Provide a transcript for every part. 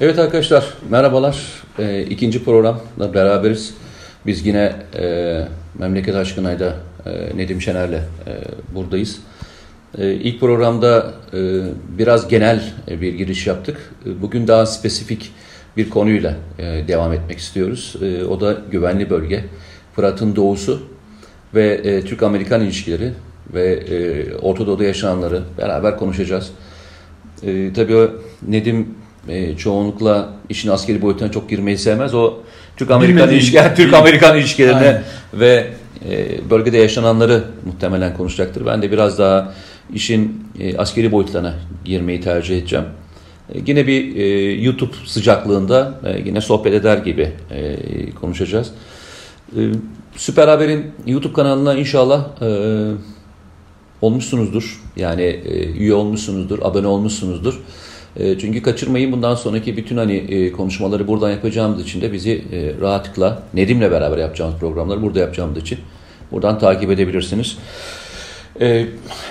Evet arkadaşlar merhabalar. E, ikinci programda beraberiz. Biz yine e, Memleket Aşkınay'da e, Nedim Şener'le e, buradayız. E, ilk programda e, biraz genel e, bir giriş yaptık. E, bugün daha spesifik bir konuyla e, devam etmek istiyoruz. E, o da güvenli bölge, Fırat'ın doğusu ve e, Türk-Amerikan ilişkileri ve e, Orta Doğu'da yaşananları beraber konuşacağız. E, tabii Nedim e, çoğunlukla işin askeri boyutuna çok girmeyi sevmez. O Türk-Amerikan ilişkiler, Türk-Amerikan ilişkilerine Aynen. ve e, bölgede yaşananları muhtemelen konuşacaktır. Ben de biraz daha işin e, askeri boyutlarına girmeyi tercih edeceğim. E, yine bir e, YouTube sıcaklığında e, yine sohbet eder gibi e, konuşacağız. E, Süper Haber'in YouTube kanalına inşallah e, olmuşsunuzdur. Yani e, üye olmuşsunuzdur, abone olmuşsunuzdur. E, çünkü kaçırmayın bundan sonraki bütün hani e, konuşmaları buradan yapacağımız için de bizi e, rahatlıkla Nedim'le beraber yapacağımız programları burada yapacağımız için buradan takip edebilirsiniz.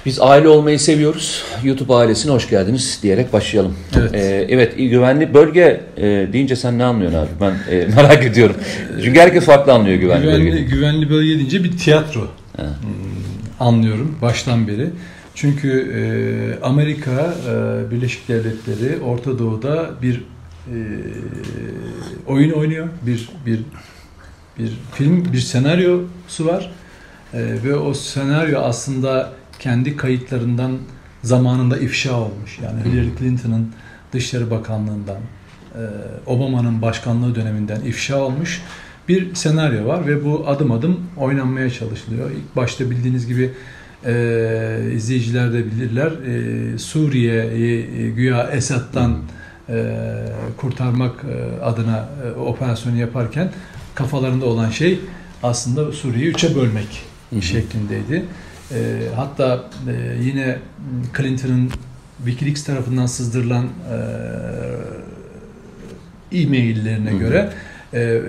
Biz aile olmayı seviyoruz. YouTube ailesine hoş geldiniz diyerek başlayalım. Evet, evet güvenli bölge e, deyince sen ne anlıyorsun abi? Ben e, merak ediyorum. Çünkü herkes farklı anlıyor güvenli, güvenli bölge. Güvenli bölge deyince bir tiyatro ha. Hmm, anlıyorum baştan beri. Çünkü e, Amerika, e, Birleşik Devletleri, Orta Doğu'da bir e, oyun oynuyor, bir bir bir film, bir senaryosu var e, ve o senaryo aslında kendi kayıtlarından zamanında ifşa olmuş. Yani Hillary Clinton'ın Dışişleri Bakanlığından, e, Obama'nın başkanlığı döneminden ifşa olmuş bir senaryo var ve bu adım adım oynanmaya çalışılıyor. İlk başta bildiğiniz gibi e, izleyiciler de bilirler. E, Suriye'yi e, güya Esad'dan e, kurtarmak e, adına e, operasyonu yaparken kafalarında olan şey aslında Suriye'yi üçe bölmek Hı-hı. şeklindeydi. E, hatta e, yine Clinton'ın Wikileaks tarafından sızdırılan e, e-maillerine Hı-hı. göre e,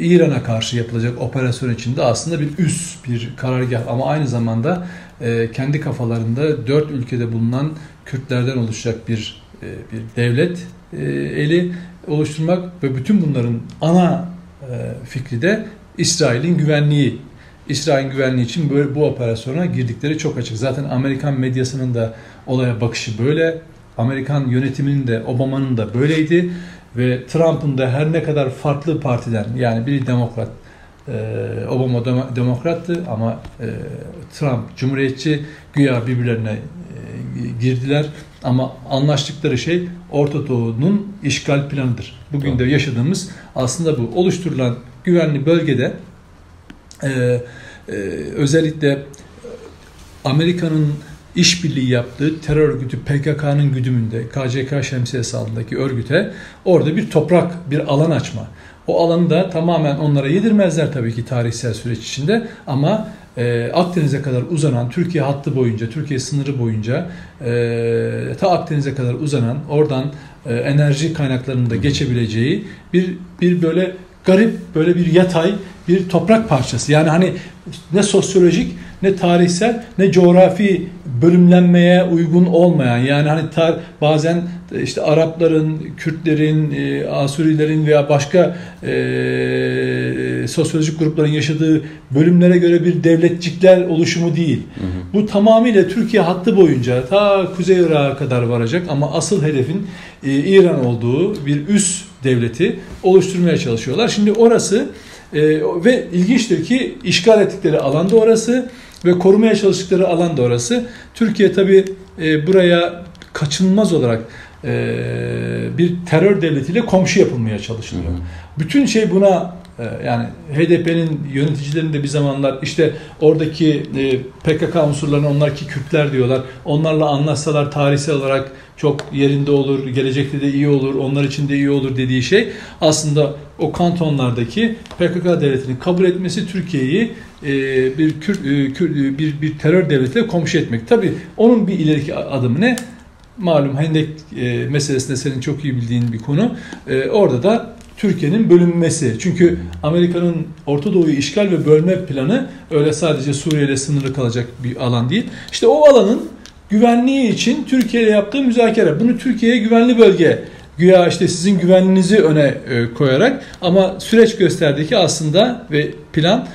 İran'a karşı yapılacak operasyon içinde aslında bir üst bir karargah ama aynı zamanda e, kendi kafalarında dört ülkede bulunan Kürtlerden oluşacak bir e, bir devlet e, eli oluşturmak ve bütün bunların ana e, fikri de İsrail'in güvenliği. İsrail'in güvenliği için böyle bu operasyona girdikleri çok açık. Zaten Amerikan medyasının da olaya bakışı böyle. Amerikan yönetiminin de Obama'nın da böyleydi ve Trump'ın da her ne kadar farklı partiden yani biri demokrat, e, Obama demokrattı ama e, Trump cumhuriyetçi güya birbirlerine e, girdiler ama anlaştıkları şey Orta Doğu'nun işgal planıdır. Bugün tamam. de yaşadığımız aslında bu. Oluşturulan güvenli bölgede e, e, özellikle Amerika'nın işbirliği yaptığı terör örgütü PKK'nın güdümünde KCK şemsiyesi altındaki örgüte orada bir toprak, bir alan açma. O alanı da tamamen onlara yedirmezler tabii ki tarihsel süreç içinde ama e, Akdeniz'e kadar uzanan Türkiye hattı boyunca, Türkiye sınırı boyunca e, ta Akdeniz'e kadar uzanan oradan e, enerji kaynaklarının da geçebileceği bir bir böyle garip böyle bir yatay bir toprak parçası. Yani hani ne sosyolojik ne tarihsel ne coğrafi bölümlenmeye uygun olmayan yani hani tar bazen işte Arapların, Kürtlerin, e, Asurilerin veya başka e, sosyolojik grupların yaşadığı bölümlere göre bir devletçikler oluşumu değil. Hı hı. Bu tamamıyla Türkiye hattı boyunca ta Kuzey Irak'a kadar varacak ama asıl hedefin e, İran olduğu bir üst devleti oluşturmaya çalışıyorlar. Şimdi orası e, ve ilginçtir ki işgal ettikleri alan da orası ve korumaya çalıştıkları alan da orası. Türkiye tabi e, buraya kaçınılmaz olarak e, bir terör devletiyle komşu yapılmaya çalışılıyor. Hı hı. Bütün şey buna yani HDP'nin yöneticilerinde bir zamanlar işte oradaki e, PKK unsurlarını onlar ki Kürtler diyorlar. Onlarla anlaşsalar tarihsel olarak çok yerinde olur, gelecekte de iyi olur, onlar için de iyi olur dediği şey aslında o kantonlardaki PKK devletini kabul etmesi Türkiye'yi e, bir Kürt, bir bir terör devletiyle komşu etmek. Tabi onun bir ileriki adımı ne? Malum Hendek meselesinde senin çok iyi bildiğin bir konu. Orada da Türkiye'nin bölünmesi. Çünkü Amerika'nın Orta Doğu'yu işgal ve bölme planı öyle sadece Suriye ile sınırlı kalacak bir alan değil. İşte o alanın güvenliği için Türkiye ile yaptığı müzakere. Bunu Türkiye'ye güvenli bölge Güya işte sizin güvenliğinizi öne e, koyarak ama süreç gösterdi ki aslında ve plan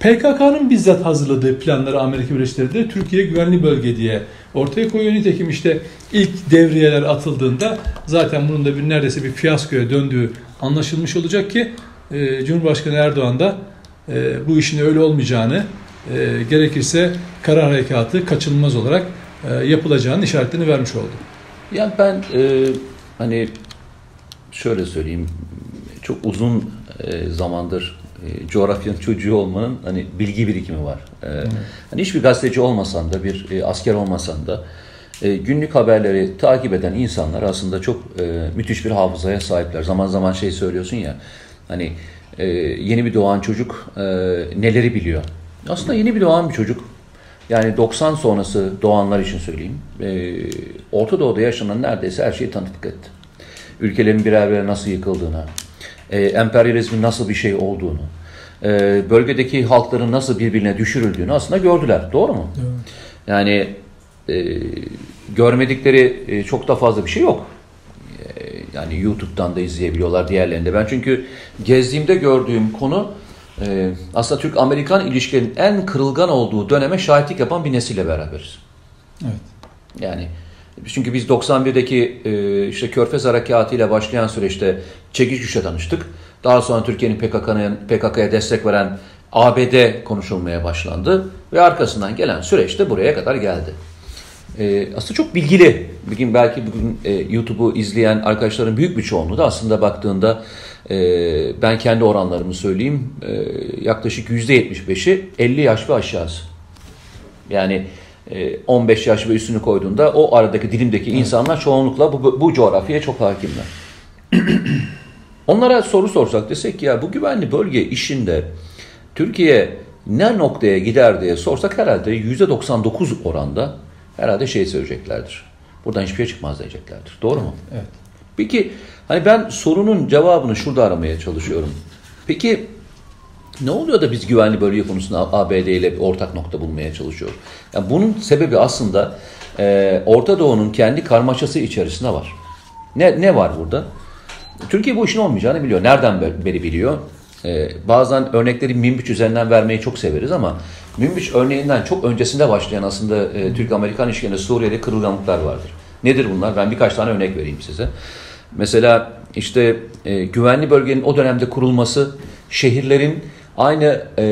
PKK'nın bizzat hazırladığı planları Amerika Birleşik Devletleri Türkiye güvenli bölge diye ortaya koyuyor. Nitekim işte ilk devriyeler atıldığında zaten bunun da bir neredeyse bir fiyaskoya döndüğü anlaşılmış olacak ki e, Cumhurbaşkanı Erdoğan da e, bu işin öyle olmayacağını e, gerekirse karar harekatı kaçınılmaz olarak e, yapılacağını işaretlerini vermiş oldu. Yani ben e, hani şöyle söyleyeyim çok uzun e, zamandır e, coğrafyanın çocuğu olmanın hani bilgi birikimi var. E, hani hiçbir gazeteci olmasan da bir e, asker olmasan da e, günlük haberleri takip eden insanlar aslında çok e, müthiş bir hafızaya sahipler. Zaman zaman şey söylüyorsun ya hani e, yeni bir doğan çocuk e, neleri biliyor. Aslında yeni bir doğan bir çocuk yani 90 sonrası doğanlar için söyleyeyim. E, Orta Doğu'da yaşanan neredeyse her şeyi tanıklık etti. Ülkelerin birer birer nasıl yıkıldığına, e, emperyalizmin nasıl bir şey olduğunu, e, bölgedeki halkların nasıl birbirine düşürüldüğünü aslında gördüler. Doğru mu? Evet. Yani e, görmedikleri e, çok da fazla bir şey yok. E, yani YouTube'dan da izleyebiliyorlar diğerlerinde. Ben çünkü gezdiğimde gördüğüm konu e, aslında Türk-Amerikan ilişkilerinin en kırılgan olduğu döneme şahitlik yapan bir nesille beraberiz. Evet. Yani çünkü biz 91'deki e, işte Körfez Harekatı ile başlayan süreçte çekiş güçle tanıştık. Daha sonra Türkiye'nin PKK'ya destek veren ABD konuşulmaya başlandı ve arkasından gelen süreç de buraya kadar geldi. E, aslında çok bilgili. Bugün belki bugün e, YouTube'u izleyen arkadaşların büyük bir çoğunluğu da aslında baktığında e, ben kendi oranlarımı söyleyeyim. E, yaklaşık %75'i 50 yaş ve aşağısı. Yani e, 15 yaş ve üstünü koyduğunda o aradaki dilimdeki insanlar çoğunlukla bu, bu coğrafyaya çok hakimler. Onlara soru sorsak desek ki ya bu güvenli bölge işinde Türkiye ne noktaya gider diye sorsak herhalde %99 oranda herhalde şey söyleyeceklerdir. Buradan hiçbir şey çıkmaz diyeceklerdir. Doğru mu? Evet. Peki hani ben sorunun cevabını şurada aramaya çalışıyorum. Peki ne oluyor da biz güvenli bölge konusunda ABD ile bir ortak nokta bulmaya çalışıyoruz? Yani bunun sebebi aslında e, Orta Doğu'nun kendi karmaşası içerisinde var. Ne, ne var burada? Türkiye bu işin olmayacağını biliyor. Nereden beri biliyor? Ee, bazen örnekleri Münbiç üzerinden vermeyi çok severiz ama Münbiç örneğinden çok öncesinde başlayan aslında e, Türk-Amerikan ilişkilerinde Suriye'de kırılganlıklar vardır. Nedir bunlar? Ben birkaç tane örnek vereyim size. Mesela işte e, güvenli bölgenin o dönemde kurulması şehirlerin aynı e,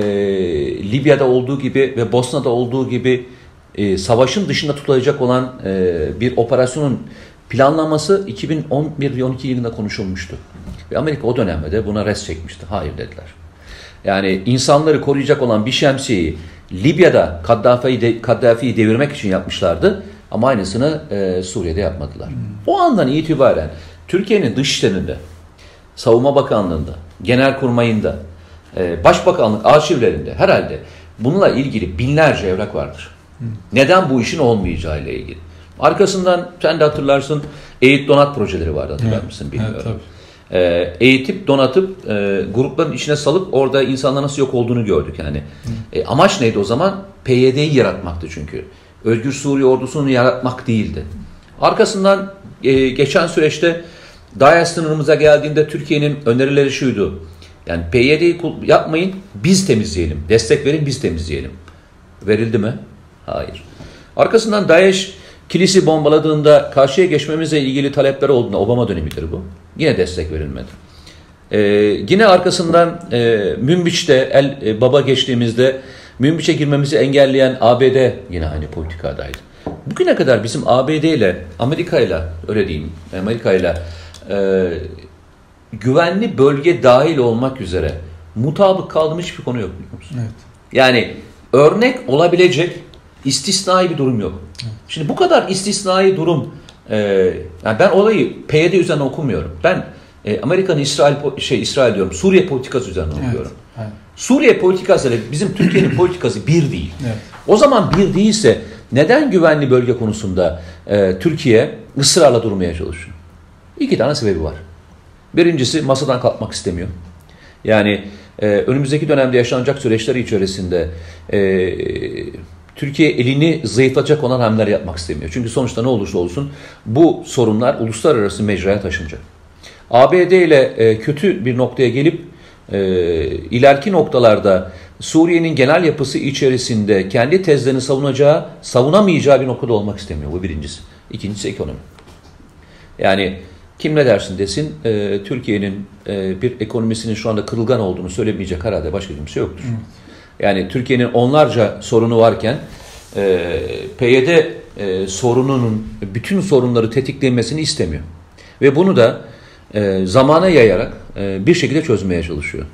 Libya'da olduğu gibi ve Bosna'da olduğu gibi e, savaşın dışında tutulacak olan e, bir operasyonun planlanması 2011-12 yılında konuşulmuştu. Ve Amerika o dönemde de buna res çekmişti. Hayır dediler. Yani insanları koruyacak olan bir şemsiyeyi Libya'da Kaddafi'yi de, Kaddafi'yi devirmek için yapmışlardı. Ama aynısını e, Suriye'de yapmadılar. Hmm. O andan itibaren Türkiye'nin dışişlerinde, Savunma Bakanlığı'nda, Genelkurmay'ında, e, Başbakanlık arşivlerinde herhalde bununla ilgili binlerce evrak vardır. Hmm. Neden bu işin olmayacağı ile ilgili. Arkasından sen de hatırlarsın eğit donat projeleri vardı hatırlar mısın bilmiyorum. Evet, tabii. E, eğitip donatıp e, grupların içine salıp orada insanlar nasıl yok olduğunu gördük yani. E, amaç neydi o zaman? PYD'yi yaratmaktı çünkü. Özgür Suriye ordusunu yaratmak değildi. Arkasından e, geçen süreçte DAEŞ sınırımıza geldiğinde Türkiye'nin önerileri şuydu. Yani PYD'yi yapmayın biz temizleyelim. Destek verin biz temizleyelim. Verildi mi? Hayır. Arkasından DAEŞ kilisi bombaladığında karşıya geçmemizle ilgili talepler olduğunda Obama dönemidir bu. Yine destek verilmedi. Ee, yine arkasından e, Münbiç'te el e, baba geçtiğimizde Münbiç'e girmemizi engelleyen ABD yine aynı politikadaydı. Bugüne kadar bizim ABD ile Amerika ile öyle diyeyim Amerika ile e, güvenli bölge dahil olmak üzere mutabık kaldığımız hiçbir konu yok biliyor musun? Evet. Yani örnek olabilecek istisnai bir durum yok. Evet. Şimdi bu kadar istisnai durum e, yani ben olayı PYD üzerine okumuyorum. Ben e, Amerika'nın İsrail şey İsrail diyorum Suriye politikası üzerine evet. okuyorum. Evet. Suriye politikası ile bizim Türkiye'nin politikası bir değil. Evet. O zaman bir değilse neden güvenli bölge konusunda e, Türkiye ısrarla durmaya çalışıyor? İki tane sebebi var. Birincisi masadan kalkmak istemiyor. Yani e, önümüzdeki dönemde yaşanacak süreçler içerisinde e, Türkiye elini zayıflatacak olan hamleler yapmak istemiyor. Çünkü sonuçta ne olursa olsun bu sorunlar uluslararası mecraya taşınacak. ABD ile e, kötü bir noktaya gelip e, ileriki noktalarda Suriye'nin genel yapısı içerisinde kendi tezlerini savunacağı, savunamayacağı bir noktada olmak istemiyor. Bu birincisi. İkincisi ekonomi. Yani kim ne dersin desin, e, Türkiye'nin e, bir ekonomisinin şu anda kırılgan olduğunu söylemeyecek herhalde başka kimse yoktur. Yani Türkiye'nin onlarca sorunu varken e, PYD e, sorununun bütün sorunları tetiklenmesini istemiyor. Ve bunu da e, zamana yayarak e, bir şekilde çözmeye çalışıyor.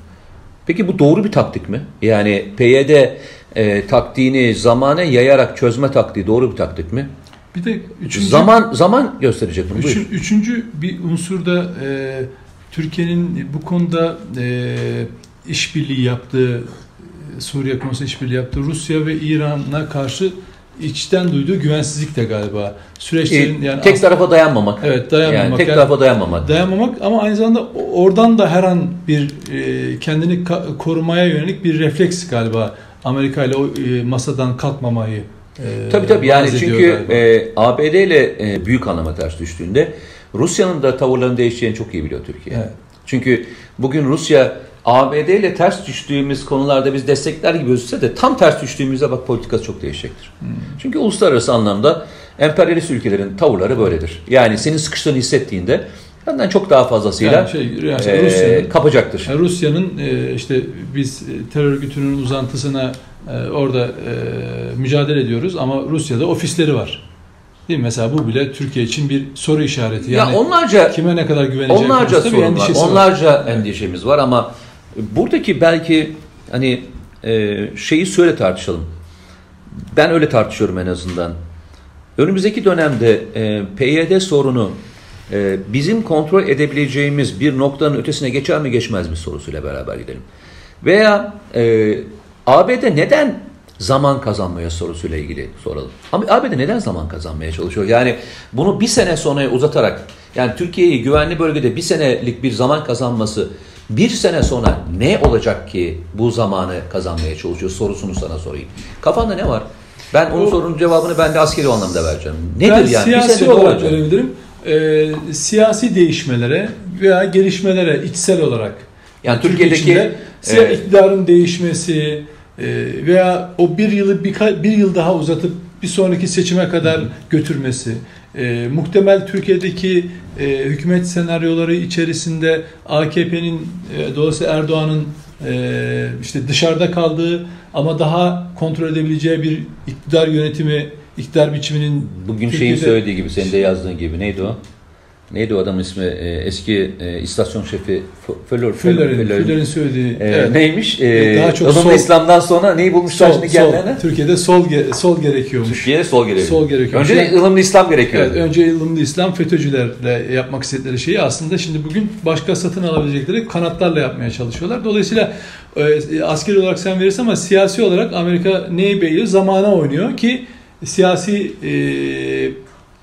Peki bu doğru bir taktik mi? Yani PYD e, taktiğini zamana yayarak çözme taktiği doğru bir taktik mi? Bir de üçüncü, Zaman zaman gösterecek bunu. üçün- üçüncü bir unsur da e, Türkiye'nin bu konuda e, işbirliği yaptığı, Suriye konusunda işbirliği yaptığı Rusya ve İran'a karşı içten duyduğu güvensizlik de galiba. Süreçlerin E, yani tek tarafa dayanmamak. Evet, dayanmamak. Yani tek Yani- tarafa dayanmamak. dayanmamak ama aynı zamanda oradan da her an bir e, kendini korumaya yönelik bir refleks galiba Amerika ile o e, masadan kalkmamayı e, Tabii tabii yani çünkü galiba. e, ABD ile e, büyük anlama ters düştüğünde Rusya'nın da tavırlarının değişeceğini çok iyi biliyor Türkiye. Evet. Çünkü bugün Rusya ABD ile ters düştüğümüz konularda biz destekler gibi gözükse de tam ters düştüğümüzde bak politikası çok değişecektir. Hmm. Çünkü uluslararası anlamda emperyalist ülkelerin tavırları böyledir. Yani senin sıkıştığını hissettiğinde benden çok daha fazlasıyla Yani şey, yani e, Rusya'nın kapacaktır. Yani Rusya'nın e, işte biz terör örgütünün uzantısına e, orada e, mücadele ediyoruz ama Rusya'da ofisleri var. Değil mi? Mesela bu bile Türkiye için bir soru işareti. Yani ya onlarca kime ne kadar güveneceği Onlarca sorun var. endişesi var. Onlarca endişemiz var ama buradaki belki hani e, şeyi söyle tartışalım. Ben öyle tartışıyorum en azından. Önümüzdeki dönemde e, PYD sorunu e, bizim kontrol edebileceğimiz bir noktanın ötesine geçer mi geçmez mi sorusuyla beraber gidelim. Veya e, ABD neden zaman kazanmaya sorusuyla ilgili soralım. Ama ABD neden zaman kazanmaya çalışıyor? Yani bunu bir sene sonraya uzatarak yani Türkiye'yi güvenli bölgede bir senelik bir zaman kazanması bir sene sonra ne olacak ki bu zamanı kazanmaya çalışıyor sorusunu sana sorayım. Kafanda ne var? Ben onun O- sorunun cevabını ben de askeri anlamda vereceğim. Nedir ben yani? Bir siyasi sene olarak olacak? verebilirim. Ee, siyasi değişmelere veya gelişmelere içsel olarak Yani Türkiye Türkiye'deki içinde siya- e, iktidarın değişmesi e, veya o bir yılı bir, bir yıl daha uzatıp bir sonraki seçime kadar götürmesi, e, muhtemel Türkiye'deki e, hükümet senaryoları içerisinde AKP'nin e, dolayısıyla Erdoğan'ın e, işte dışarıda kaldığı ama daha kontrol edebileceği bir iktidar yönetimi, iktidar biçiminin Bugün şeyin Türkiye'de- söylediği gibi, senin de yazdığın gibi neydi o? Neydi o adamın ismi? Ee, eski e, istasyon şefi Föller. Füller'in, Füller'in. Füller'in söylediği Ee, evet. Neymiş? Ee, Daha çok ılımlı sol- İslam'dan sonra neyi bulmuşlar şimdi kendilerine? Türkiye'de sol ge- sol gerekiyormuş. Türkiye'ye sol gerekiyor. Sol gerekiyor. Önce Yani- ılımlı İslam gerekiyor. Evet, önce ılımlı İslam FETÖ'cülerle yapmak istedikleri şeyi aslında şimdi bugün başka satın alabilecekleri kanatlarla yapmaya çalışıyorlar. Dolayısıyla e, askeri olarak sen verirsen ama siyasi olarak Amerika neyi beğeniyor? Zamana oynuyor ki siyasi e,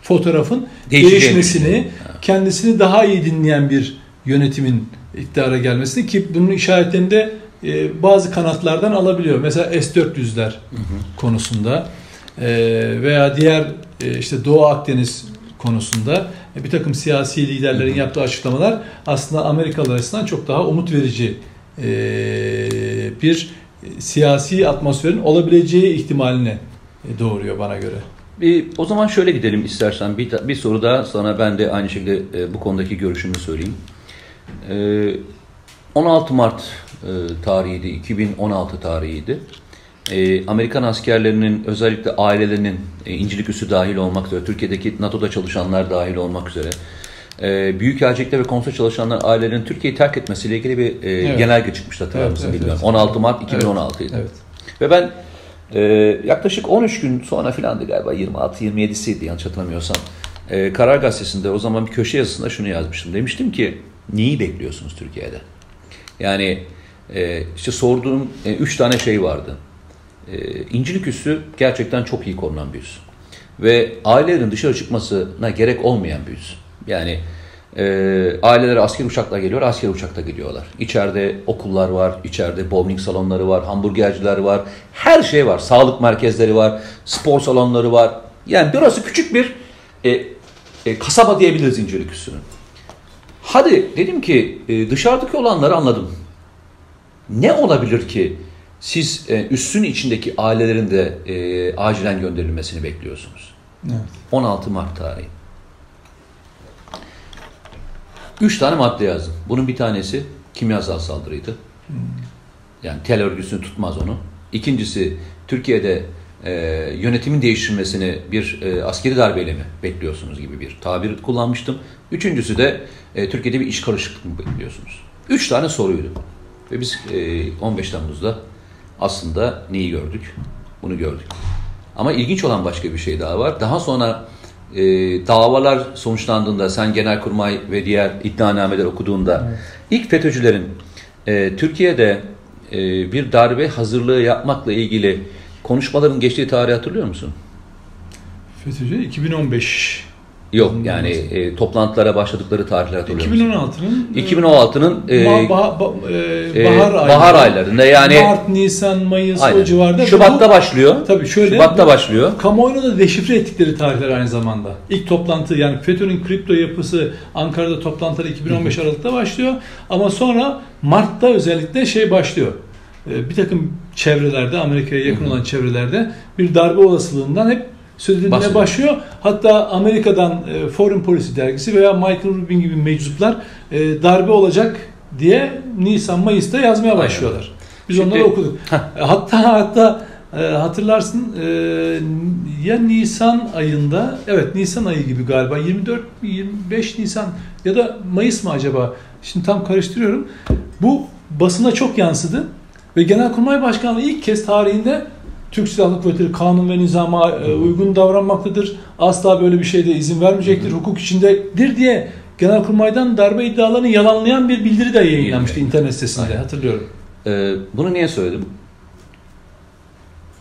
fotoğrafın Değişeceğini değişmesini. Kendisini daha iyi dinleyen bir yönetimin iktidara gelmesini ki bunun işaretlerini de e, bazı kanatlardan alabiliyor. Mesela S-400'ler konusunda e, veya diğer e, işte Doğu Akdeniz konusunda e, bir takım siyasi liderlerin yaptığı açıklamalar aslında Amerikalılar açısından çok daha umut verici e, bir siyasi atmosferin olabileceği ihtimalini doğuruyor bana göre. Bir, o zaman şöyle gidelim istersen. Bir, bir soru daha sonra ben de aynı şekilde e, bu konudaki görüşümü söyleyeyim. E, 16 Mart e, tarihiydi, 2016 tarihiydi. E, Amerikan askerlerinin özellikle ailelerinin e, İncilik üssü dahil olmak üzere, Türkiye'deki NATO'da çalışanlar dahil olmak üzere, e, Büyükelçilikte ve konsul çalışanlar ailelerinin Türkiye'yi terk etmesiyle ilgili bir e, Evet. genelge çıkmıştı hatırlar Evet, mısın evet, bilmiyorum. evet. 16 Mart 2016 idi. Evet. Ve ben e, yaklaşık 13 gün sonra filandı galiba 26-27'siydi yanlış hatırlamıyorsam. E, Karar Gazetesi'nde o zaman bir köşe yazısında şunu yazmıştım. Demiştim ki neyi bekliyorsunuz Türkiye'de? Yani e, işte sorduğum 3 tane şey vardı. E, İncilik üssü gerçekten çok iyi korunan bir üs. Ve ailelerin dışarı çıkmasına gerek olmayan bir üs. Yani E, aileleri asker uçakla geliyor, asker uçakla gidiyorlar. İçeride okullar var, içeride bowling salonları var, hamburgerciler var, her şey var. Sağlık merkezleri var, spor salonları var. Yani burası küçük bir e, e, kasaba diyebiliriz İncirlik Üssü'nün. Hadi dedim ki e, dışarıdaki olanları anladım. Ne olabilir ki siz e, üssün içindeki ailelerin de e, acilen gönderilmesini bekliyorsunuz? Evet. 16 Mart tarihi. Üç tane madde yazdım. Bunun bir tanesi kimyasal saldırıydı. Yani tel örgüsünü tutmaz onu. İkincisi Türkiye'de e, yönetimin değiştirilmesini bir e, askeri darbeyle mi bekliyorsunuz gibi bir tabir kullanmıştım. Üçüncüsü de e, Türkiye'de bir iş karışıklık mı bekliyorsunuz? Üç tane soruydu. Ve biz e, 15 Temmuz'da aslında neyi gördük? Bunu gördük. Ama ilginç olan başka bir şey daha var. Daha sonra e, davalar sonuçlandığında sen Genelkurmay ve diğer iddianameler okuduğunda Evet. ilk FETÖ'cülerin e, Türkiye'de e, bir darbe hazırlığı yapmakla ilgili konuşmaların geçtiği tarihi hatırlıyor musun? FETÖ'cü 2015. Yok yani e, toplantılara başladıkları tarihler hatırlıyor musun? 2016'nın 2016'nın e, bah- ba- e, e, bahar, bahar aylarında yani Mart, Nisan, Mayıs aynen. o civarda. Şubat'ta Bu- başlıyor. Tabii şöyle. Şubat'ta bu- başlıyor. Kamuoyunu da deşifre ettikleri tarihler aynı zamanda. İlk toplantı yani FETÖ'nün kripto yapısı Ankara'da toplantıları 2015 Aralık'ta başlıyor. Ama sonra Mart'ta özellikle şey başlıyor. Ee, Bir takım çevrelerde, Amerika'ya yakın olan çevrelerde bir darbe olasılığından hep Bahsediyor. başlıyor. Hatta Amerika'dan e, Foreign Policy dergisi veya Michael Rubin gibi meczuplar e, darbe olacak diye Nisan Mayıs'ta yazmaya başlıyorlar. Biz Şimdi- onları okuduk. E, Hatta hatta hatırlarsın ya Nisan ayında evet Nisan ayı gibi galiba 24 25 Nisan ya da Mayıs mı acaba? Şimdi tam karıştırıyorum. Bu basına çok yansıdı ve Genelkurmay Başkanlığı ilk kez tarihinde Türk Silahlı Kuvvetleri kanun ve nizama e, uygun davranmaktadır. Asla böyle bir şeyde izin vermeyecektir. Hukuk içindedir diye Genelkurmay'dan darbe iddialarını yalanlayan bir bildiri de yayınlanmıştı internet sitesinde Aynen. hatırlıyorum. Ee, bunu niye söyledim?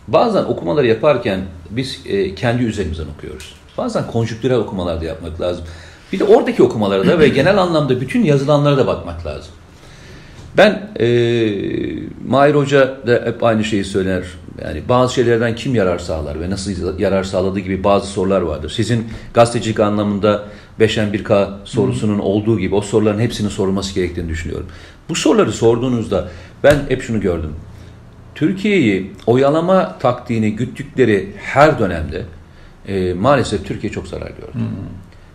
Bazen okumaları yaparken biz e, kendi üzerimizden okuyoruz. Bazen konjüktürel okumalar da yapmak lazım. Bir de oradaki okumalara da ve genel anlamda bütün yazılanlara da bakmak lazım. Ben e, Mahir Hoca da hep aynı şeyi söyler. Yani bazı şeylerden kim yarar sağlar ve nasıl yarar sağladığı gibi bazı sorular vardır. Sizin gazetecilik anlamında 5'en 1K sorusunun olduğu gibi o soruların hepsinin sorulması gerektiğini düşünüyorum. Bu soruları sorduğunuzda ben hep şunu gördüm. Türkiye'yi oyalama taktiğini güttükleri her dönemde e, maalesef Türkiye çok zarar gördü.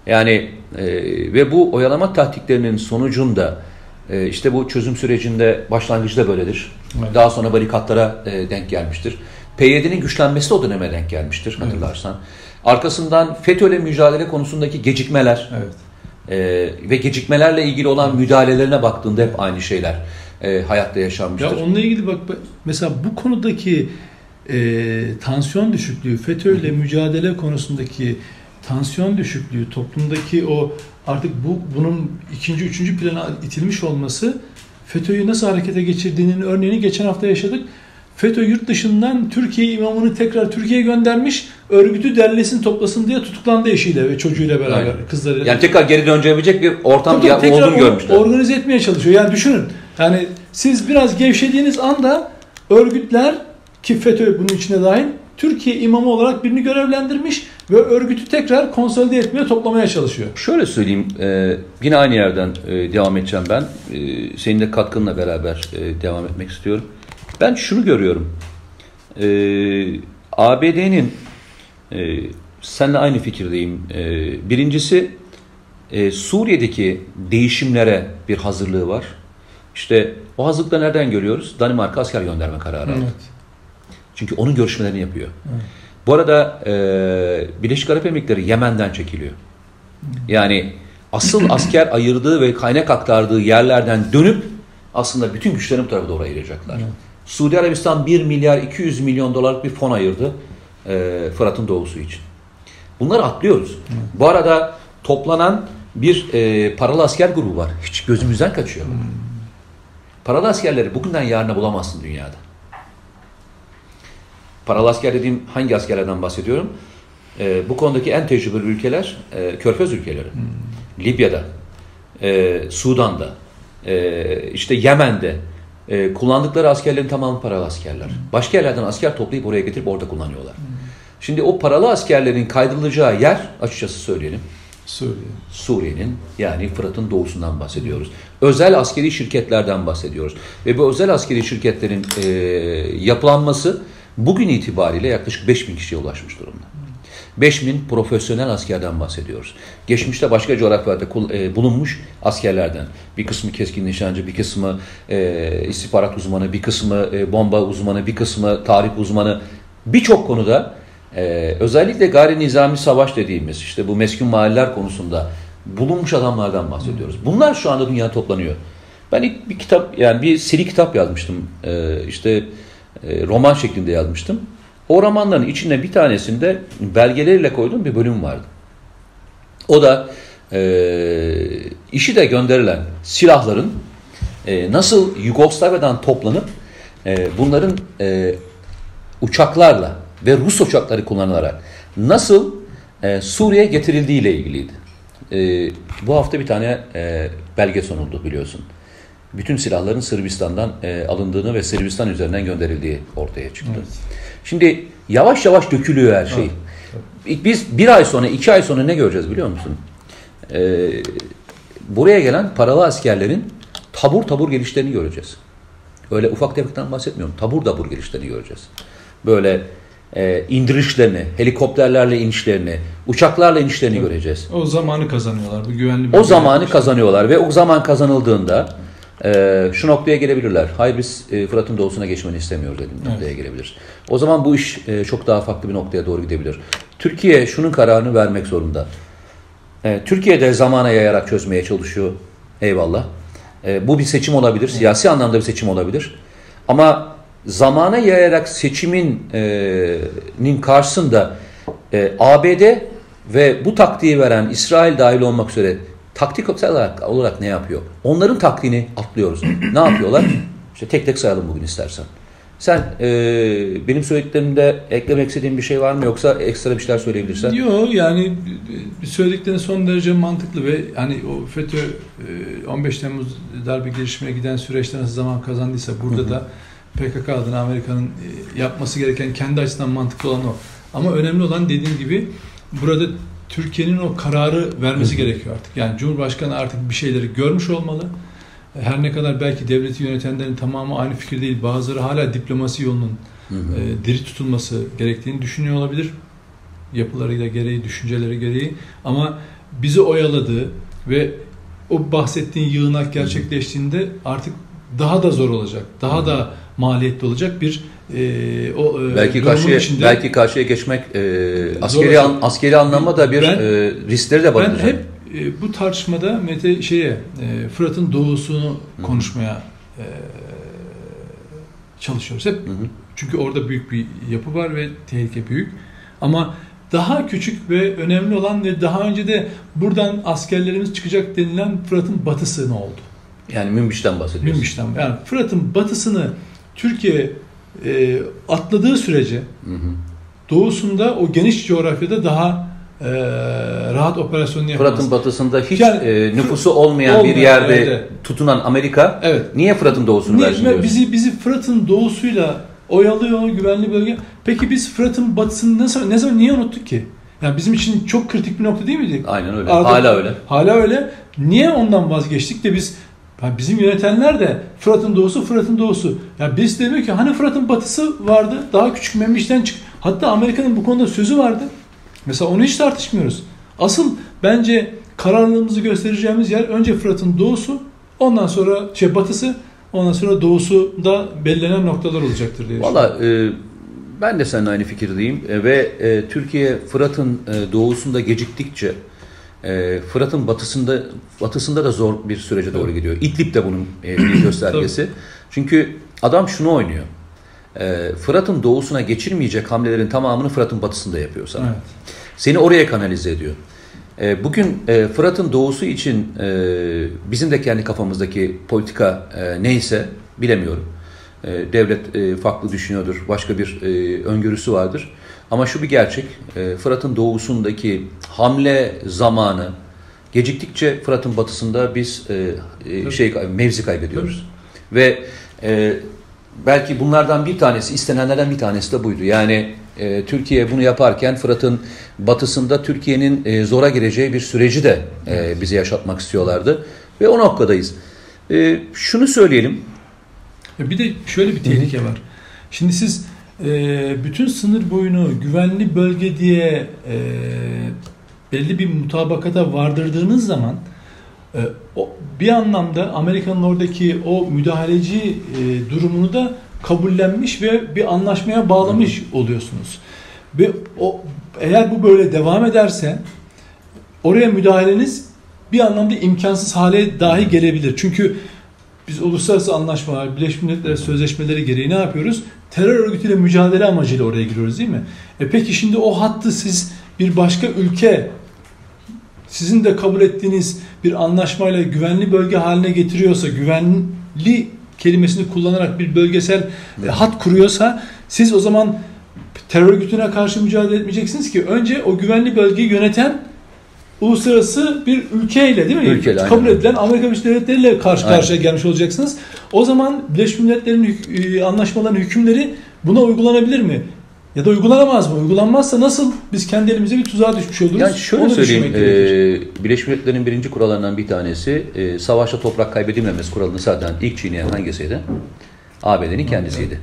Yani e, ve bu oyalama taktiklerinin sonucunda e, işte bu çözüm sürecinde başlangıçta böyledir. Evet. Daha sonra barikatlara e, denk gelmiştir. PYD'nin güçlenmesi de o döneme denk gelmiştir hatırlarsan. Arkasından FETÖ'yle mücadele konusundaki gecikmeler Evet. e, ve gecikmelerle ilgili olan müdahalelerine baktığında hep aynı şeyler e, hayatta yaşanmıştır. Ya onunla ilgili bak mesela bu konudaki e, tansiyon düşüklüğü, FETÖ ile mücadele konusundaki tansiyon düşüklüğü, toplumdaki o artık bu bunun ikinci, üçüncü plana itilmiş olması FETÖ'yü nasıl harekete geçirdiğinin örneğini geçen hafta yaşadık. FETÖ yurt dışından Türkiye imamını tekrar Türkiye'ye göndermiş, örgütü derlesin toplasın diye tutuklandı eşiyle ve çocuğuyla beraber, Aynen. kızlarıyla. Yani tekrar geri dönebilecek bir ortam Tabii tekrar olduğunu görmüşler. Organize etmeye çalışıyor. Yani düşünün. Yani siz biraz gevşediğiniz anda örgütler ki FETÖ bunun içine dahil Türkiye imamı olarak birini görevlendirmiş ve örgütü tekrar konsolide etmeye toplamaya çalışıyor. Şöyle söyleyeyim, e, yine aynı yerden e, devam edeceğim ben. E, senin de katkınla beraber e, devam etmek istiyorum. Ben şunu görüyorum. E, ABD'nin, e, seninle aynı fikirdeyim. E, birincisi, e, Suriye'deki değişimlere bir hazırlığı var. İşte o hazırlıkları nereden görüyoruz? Danimarka asker gönderme kararı aldı. Çünkü onun görüşmelerini yapıyor. Evet. Bu arada e, Birleşik Arap Emirlikleri Yemen'den çekiliyor. Yani asıl asker ayırdığı ve kaynak aktardığı yerlerden dönüp aslında bütün güçlerini bu tarafa doğru ayıracaklar. Evet. Suudi Arabistan 1 milyar 200 milyon dolarlık bir fon ayırdı e, Fırat'ın doğusu için. Bunları atlıyoruz. Bu arada toplanan bir e, paralı asker grubu var. Hiç gözümüzden kaçıyor. Paralı askerleri bugünden yarına bulamazsın dünyada. Paralı asker dediğim hangi askerlerden bahsediyorum? E, bu konudaki en tecrübeli ülkeler e, Körfez ülkeleri. Libya'da, e, Sudan'da, e, işte Yemen'de e, kullandıkları askerlerin tamamı paralı askerler. Başka yerlerden asker toplayıp oraya getirip orada kullanıyorlar. Şimdi o paralı askerlerin kaydırılacağı yer açıkçası söyleyelim. Suriye. Suriye'nin yani Fırat'ın doğusundan bahsediyoruz. Özel askeri şirketlerden bahsediyoruz. Ve bu özel askeri şirketlerin e, yapılanması bugün itibariyle yaklaşık 5000 kişiye ulaşmış durumda. 5000 profesyonel askerden bahsediyoruz. Geçmişte başka coğrafyalarda e, bulunmuş askerlerden. Bir kısmı keskin nişancı, bir kısmı e, istihbarat uzmanı, bir kısmı e, bomba uzmanı, bir kısmı tarih uzmanı. Birçok konuda ee, özellikle gayri nizami savaş dediğimiz işte bu meskun mahalleler konusunda bulunmuş adamlardan bahsediyoruz. Bunlar şu anda dünya toplanıyor. Ben ilk bir kitap yani bir seri kitap yazmıştım. Ee, işte e, roman şeklinde yazmıştım. O romanların içinde bir tanesinde belgeleriyle koyduğum bir bölüm vardı. O da e, işi de gönderilen silahların e, nasıl Yugoslavya'dan toplanıp e, bunların e, uçaklarla ve Rus uçakları kullanılarak nasıl e, Suriye getirildiği ile ilgiliydi. E, bu hafta bir tane e, belge sonuldu biliyorsun. Bütün silahların Sırbistan'dan e, alındığını ve Sırbistan üzerinden gönderildiği ortaya çıktı. Evet. Şimdi yavaş yavaş dökülüyor her şey. Evet. Biz bir ay sonra, iki ay sonra ne göreceğiz biliyor musun? E, buraya gelen paralı askerlerin tabur tabur gelişlerini göreceğiz. Öyle ufak tefekten bahsetmiyorum. Tabur tabur gelişlerini göreceğiz. Böyle e, indirişlerini, helikopterlerle inişlerini, uçaklarla inişlerini evet. göreceğiz. O zamanı kazanıyorlar. Bu güvenli O zamanı kazanıyorlar ve o zaman kazanıldığında e, şu noktaya gelebilirler. Hayır biz e, Fırat'ın doğusuna geçmeni istemiyoruz dedim evet. noktaya gelebilir. O zaman bu iş e, çok daha farklı bir noktaya doğru gidebilir. Türkiye şunun kararını vermek zorunda. E, Türkiye'de zamana yayarak çözmeye çalışıyor. Eyvallah. E, bu bir seçim olabilir. Siyasi evet. anlamda bir seçim olabilir. Ama zamana yayarak seçimin e, nin karşısında e, ABD ve bu taktiği veren İsrail dahil olmak üzere taktik olarak, olarak ne yapıyor? Onların taktiğini atlıyoruz. ne yapıyorlar? İşte tek tek sayalım bugün istersen. Sen e, benim söylediklerimde eklemek istediğin bir şey var mı yoksa ekstra bir şeyler söyleyebilirsen? Yok yani söylediklerin son derece mantıklı ve hani o FETÖ 15 Temmuz darbe girişimine giden süreçte nasıl zaman kazandıysa burada hı hı. da PKK adına Amerika'nın yapması gereken kendi açısından mantıklı olan o. Ama önemli olan dediğim gibi burada Türkiye'nin o kararı vermesi gerekiyor artık. Yani Cumhurbaşkanı artık bir şeyleri görmüş olmalı. Her ne kadar belki devleti yönetenlerin tamamı aynı fikir değil. Bazıları hala diplomasi yolunun hı hı. E, diri tutulması gerektiğini düşünüyor olabilir. Yapılarıyla gereği, düşünceleri gereği. Ama bizi oyaladığı ve o bahsettiğin yığınak gerçekleştiğinde artık daha da zor olacak. Daha hı. da maliyetli olacak bir e, o e, belki karşıya içinde, belki karşıya geçmek e, askeri an, askeri anlamda da bir ben, e, riskleri de barındıracak. Ben hep e, bu tartışmada Mete şeye e, Fırat'ın doğusunu hı. konuşmaya e, çalışıyoruz hep. Hı hı. Çünkü orada büyük bir yapı var ve tehlike büyük. Ama daha küçük ve önemli olan ve daha önce de buradan askerlerimiz çıkacak denilen Fırat'ın batısı ne oldu? Yani Münbiş'ten bahsediyoruz. Münbiş'ten. Yani Fırat'ın batısını Türkiye e, atladığı sürece hı hı. doğusunda o geniş coğrafyada daha e, rahat operasyon yapamaz. Fırat'ın batısında hiç yani, e, nüfusu olmayan, olmayan bir yerde evet. tutunan Amerika evet. niye Fırat'ın doğusunu niye, versin Bizi, bizi Fırat'ın doğusuyla oyalıyor güvenli bölge. Peki biz Fırat'ın batısını ne zaman, ne zaman niye unuttuk ki? Yani bizim için çok kritik bir nokta değil miydi? Aynen öyle. Arada, hala öyle. Hala öyle. Niye ondan vazgeçtik de biz yani bizim yönetenler de Fırat'ın doğusu, Fırat'ın doğusu. Ya biz de diyor ki hani Fırat'ın batısı vardı, daha küçük Memiş'ten çık. Hatta Amerika'nın bu konuda sözü vardı. Mesela onu hiç tartışmıyoruz. Asıl bence kararlılığımızı göstereceğimiz yer önce Fırat'ın doğusu, ondan sonra şey batısı, ondan sonra doğusu da belirlenen noktalar olacaktır diye Valla e, ben de seninle aynı fikirdeyim e, ve e, Türkiye Fırat'ın e, doğusunda geciktikçe e, Fırat'ın batısında batısında da zor bir sürece doğru gidiyor. İdlib de bunun e, bir göstergesi. Çünkü adam şunu oynuyor. E, Fırat'ın doğusuna geçirmeyecek hamlelerin tamamını Fırat'ın batısında yapıyor sana. Evet. Seni oraya kanalize ediyor. E, bugün e, Fırat'ın doğusu için e, bizim de kendi kafamızdaki politika e, neyse bilemiyorum. E, devlet e, farklı düşünüyordur. Başka bir e, öngörüsü vardır. Ama şu bir gerçek, e, Fırat'ın doğusundaki hamle zamanı Geciktikçe Fırat'ın batısında biz e, e, şey mevzi kaybediyoruz. Ve belki bunlardan bir tanesi, istenenlerden bir tanesi de buydu. Yani e, Türkiye bunu yaparken Fırat'ın batısında Türkiye'nin e, zora gireceği bir süreci de e, bize yaşatmak istiyorlardı. Ve o noktadayız. E, şunu söyleyelim. Bir de şöyle bir tehlike var. Şimdi siz e, bütün sınır boyunu güvenli bölge diye e, belli bir mutabakata vardırdığınız zaman e, o, bir anlamda Amerika'nın oradaki o müdahaleci e, durumunu da kabullenmiş ve bir anlaşmaya bağlamış oluyorsunuz. Ve o eğer bu böyle devam ederse oraya müdahaleniz bir anlamda imkansız hale dahi gelebilir. Çünkü biz uluslararası anlaşmalar, Birleşmiş Milletler sözleşmeleri gereği ne yapıyoruz? Terör örgütüyle mücadele amacıyla oraya giriyoruz değil mi? E peki şimdi o hattı siz bir başka ülke sizin de kabul ettiğiniz bir anlaşmayla güvenli bölge haline getiriyorsa, güvenli kelimesini kullanarak bir bölgesel evet. hat kuruyorsa siz o zaman terör örgütüne karşı mücadele etmeyeceksiniz ki önce o güvenli bölgeyi yöneten uluslararası bir ülkeyle değil mi? Ülkeyle, Kabul aynen. edilen Amerika Birleşik Devletleri ile karşı aynen. karşıya gelmiş olacaksınız. O zaman Birleşmiş Milletler'in e, anlaşmaların hükümleri buna uygulanabilir mi? Ya da uygulanamaz mı? Uygulanmazsa nasıl biz kendi elimize bir tuzağa düşmüş oluruz? Yani şöyle Onu söyleyeyim. E, Birleşmiş Milletler'in birinci kurallarından bir tanesi e, savaşta toprak kaybedilmemesi kuralını zaten ilk çiğneyen hangisiydi? ABD'nin kendisiydi.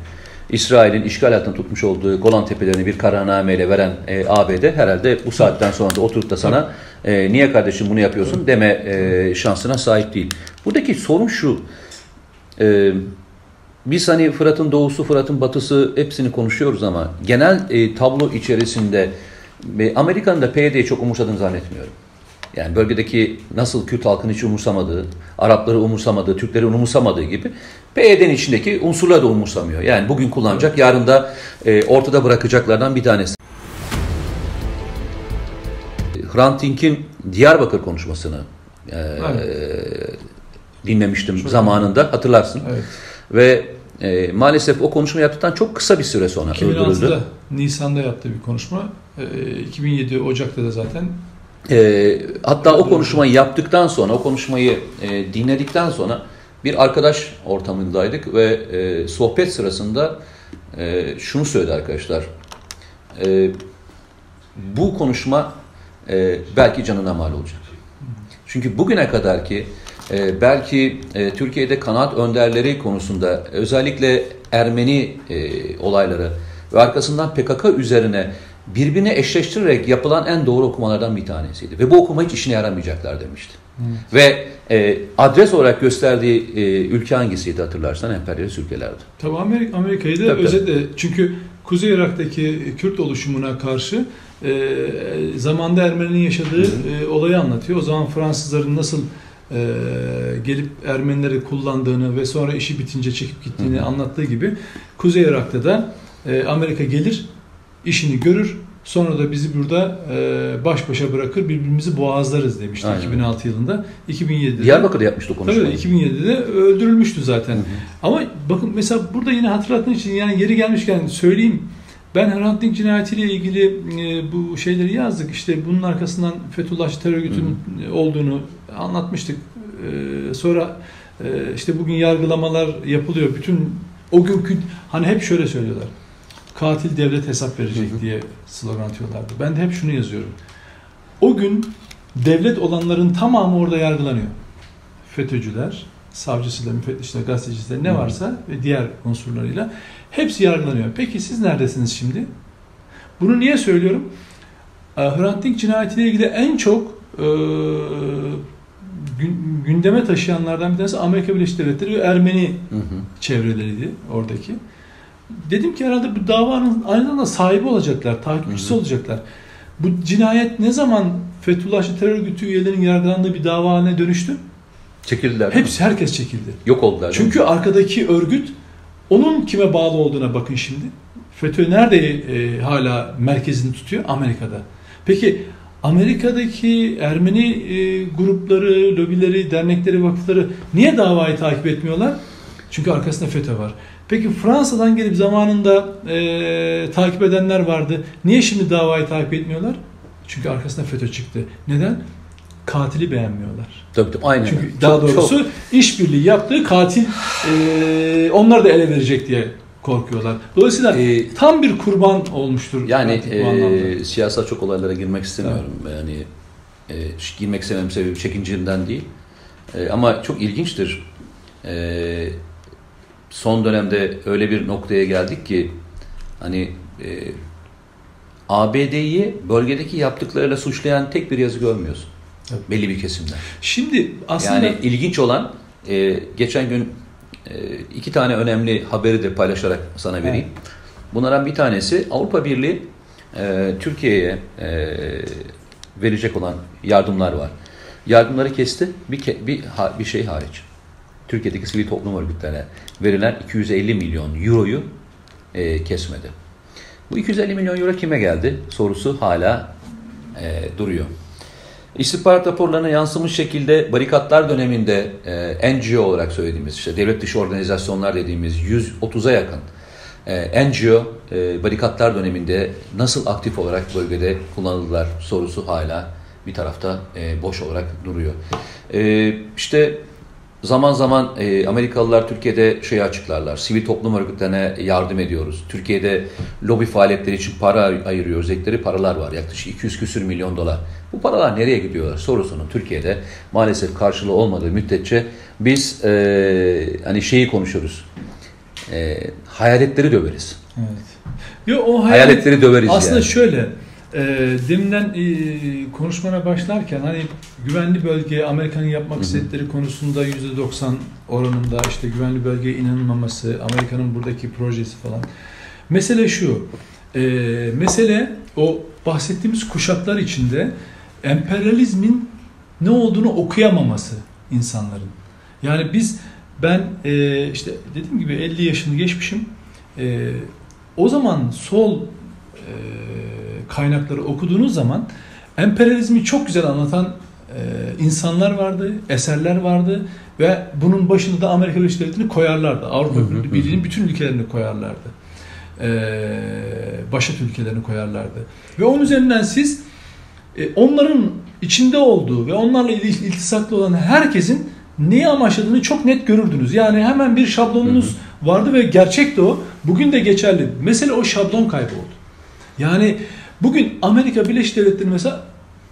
İsrail'in işgal altında tutmuş olduğu Golan Tepelerini bir kararnameyle veren e, ABD herhalde bu saatten sonra da oturup da sana e, niye kardeşim bunu yapıyorsun deme e, şansına sahip değil. Buradaki sorun şu. E, biz hani Fırat'ın doğusu, Fırat'ın batısı hepsini konuşuyoruz ama genel e, tablo içerisinde e, Amerika'nın da PYD'yi çok umursadığını zannetmiyorum. Yani bölgedeki nasıl Kürt halkını hiç umursamadığı, Arapları umursamadığı, Türkleri umursamadığı gibi PYD'nin içindeki unsurları da umursamıyor. Yani bugün kullanacak, yarın da e, ortada bırakacaklardan bir tanesi. Hrant Dink'in Diyarbakır konuşmasını e, evet. dinlemiştim Çok zamanında hatırlarsın. Evet. Ve e, maalesef o konuşma yaptıktan çok kısa bir süre sonra 2006'da, öldürüldü. Nisan'da yaptığı bir konuşma. E, 2007 Ocak'ta da zaten e, hatta o konuşmayı yaptıktan sonra, o konuşmayı e, dinledikten sonra bir arkadaş ortamındaydık ve e, sohbet sırasında e, şunu söyledi arkadaşlar. E, bu konuşma e, belki canına mal olacak. Çünkü bugüne kadar ki e, belki e, Türkiye'de kanaat önderleri konusunda özellikle Ermeni e, olayları ve arkasından PKK üzerine birbirine eşleştirerek yapılan en doğru okumalardan bir tanesiydi. Ve bu okuma hiç işine yaramayacaklar demişti. Evet. Ve e, adres olarak gösterdiği e, ülke hangisiydi hatırlarsan emperyalist ülkelerdi. Tabii Amerika, Amerika'yı da tabii, özetle çünkü Kuzey Irak'taki Kürt oluşumuna karşı e, zamanda Ermeni'nin yaşadığı e, olayı anlatıyor. O zaman Fransızların nasıl e, gelip Ermenileri kullandığını ve sonra işi bitince çekip gittiğini Hı. anlattığı gibi Kuzey Irak'ta da e, Amerika gelir, işini görür, sonra da bizi burada e, baş başa bırakır, birbirimizi boğazlarız demişti Aynen. 2006 yılında. 2007'de Diyarbakır'da yapmıştı konuşmayı. Tabii 2007'de öldürülmüştü zaten. Hı hı. Ama bakın mesela burada yine hatırlatmak için yani yeri gelmişken söyleyeyim. Ben Hrant Dink cinayetiyle ilgili e, bu şeyleri yazdık. İşte bunun arkasından Fethullahçı terör örgütünün olduğunu anlatmıştık. E, sonra e, işte bugün yargılamalar yapılıyor. Bütün o günkü hani hep şöyle söylüyorlar. Katil devlet hesap verecek hı hı. diye slogan atıyorlardı. Ben de hep şunu yazıyorum. O gün devlet olanların tamamı orada yargılanıyor. FETÖ'cüler, savcısıyla, müfettişle, gazetecisiyle ne varsa ve diğer unsurlarıyla hepsi yargılanıyor. Peki siz neredesiniz şimdi? Bunu niye söylüyorum? Hrant Dink cinayetiyle ilgili en çok e, gündeme taşıyanlardan bir tanesi Amerika Birleşik Devletleri ve Ermeni hı hı. çevreleriydi oradaki. Dedim ki herhalde bu davanın aynı zamanda sahibi olacaklar, takipçisi hı hı. olacaklar. Bu cinayet ne zaman Fethullahçı terör örgütü üyelerinin yargılandığı bir dava haline dönüştü? Çekildiler. Hepsi herkes çekildi. Yok oldular. Çünkü arkadaki örgüt onun kime bağlı olduğuna bakın şimdi. FETÖ nerede e, hala merkezini tutuyor? Amerika'da. Peki Amerika'daki Ermeni e, grupları, lobileri, dernekleri, vakıfları niye davayı takip etmiyorlar? Çünkü arkasında FETÖ var. Peki Fransa'dan gelip zamanında e, takip edenler vardı. Niye şimdi davayı takip etmiyorlar? Çünkü arkasında FETÖ çıktı. Neden? katili beğenmiyorlar. Tabii tabii aynen. Çünkü Çok- daha doğrusu çok- işbirliği yaptığı katil e, onlar da ele verecek diye korkuyorlar. Dolayısıyla Ee, tam bir kurban olmuştur. Yani e, siyasal çok olaylara girmek istemiyorum. Yani e, girmek istemem sebebi çekincemden değil. E, ama çok ilginçtir. E, son dönemde öyle bir noktaya geldik ki hani e, ABD'yi bölgedeki yaptıklarıyla suçlayan tek bir yazı görmüyorsun. Evet. Belli bir kesimden. Şimdi aslında Yani ilginç olan e, geçen gün e, iki tane önemli haberi de paylaşarak sana vereyim. Bunlardan bir tanesi Avrupa Birliği e, Türkiye'ye e, verecek olan yardımlar var. Yardımları kesti bir ke- bir bir şey hariç. Türkiye'deki sivil toplum örgütlerine verilen 250 milyon euroyu e, kesmedi. Bu 250 milyon euro kime geldi sorusu hala e, duruyor. İstihbarat raporlarına yansımış şekilde barikatlar döneminde e, NGO olarak söylediğimiz işte devlet dışı organizasyonlar dediğimiz 130'a yakın e, NGO e, barikatlar döneminde nasıl aktif olarak bölgede kullanıldılar sorusu hala bir tarafta e, boş olarak duruyor. E, işte Zaman zaman e, Amerikalılar Türkiye'de şeyi açıklarlar. Sivil toplum örgütlerine yardım ediyoruz. Türkiye'de lobi faaliyetleri için para ay- ayırıyoruz. Ekleri paralar var. Yaklaşık 200 küsür milyon dolar. Bu paralar nereye gidiyorlar sorusunun Türkiye'de maalesef karşılığı olmadığı müddetçe biz e, hani şeyi konuşuruz. E, hayaletleri döveriz. Evet. Yo, o hayal- Hayaletleri döveriz Aslında yani. şöyle, e, deminden e, konuşmana başlarken hani güvenli bölge Amerika'nın yapmak istedikleri konusunda %90 oranında işte güvenli bölgeye inanılmaması, Amerika'nın buradaki projesi falan. Mesele şu, e, mesele o bahsettiğimiz kuşaklar içinde emperyalizmin ne olduğunu okuyamaması insanların. Yani biz ben e, işte dediğim gibi 50 yaşını geçmişim. E, o zaman sol e, kaynakları okuduğunuz zaman emperyalizmi çok güzel anlatan e, insanlar vardı, eserler vardı ve bunun başında da Amerika Birleşik Devletleri'ni koyarlardı. Avrupa Hı hı hı. Birliği'nin bütün ülkelerini koyarlardı. E, başat ülkelerini koyarlardı. Ve onun üzerinden siz e, onların içinde olduğu ve onlarla il- iltisaklı olan herkesin neyi amaçladığını çok net görürdünüz. Yani hemen bir şablonunuz vardı ve gerçekti o. Bugün de geçerli. Mesele o şablon kayboldu. Yani bugün Amerika Birleşik Devletleri mesela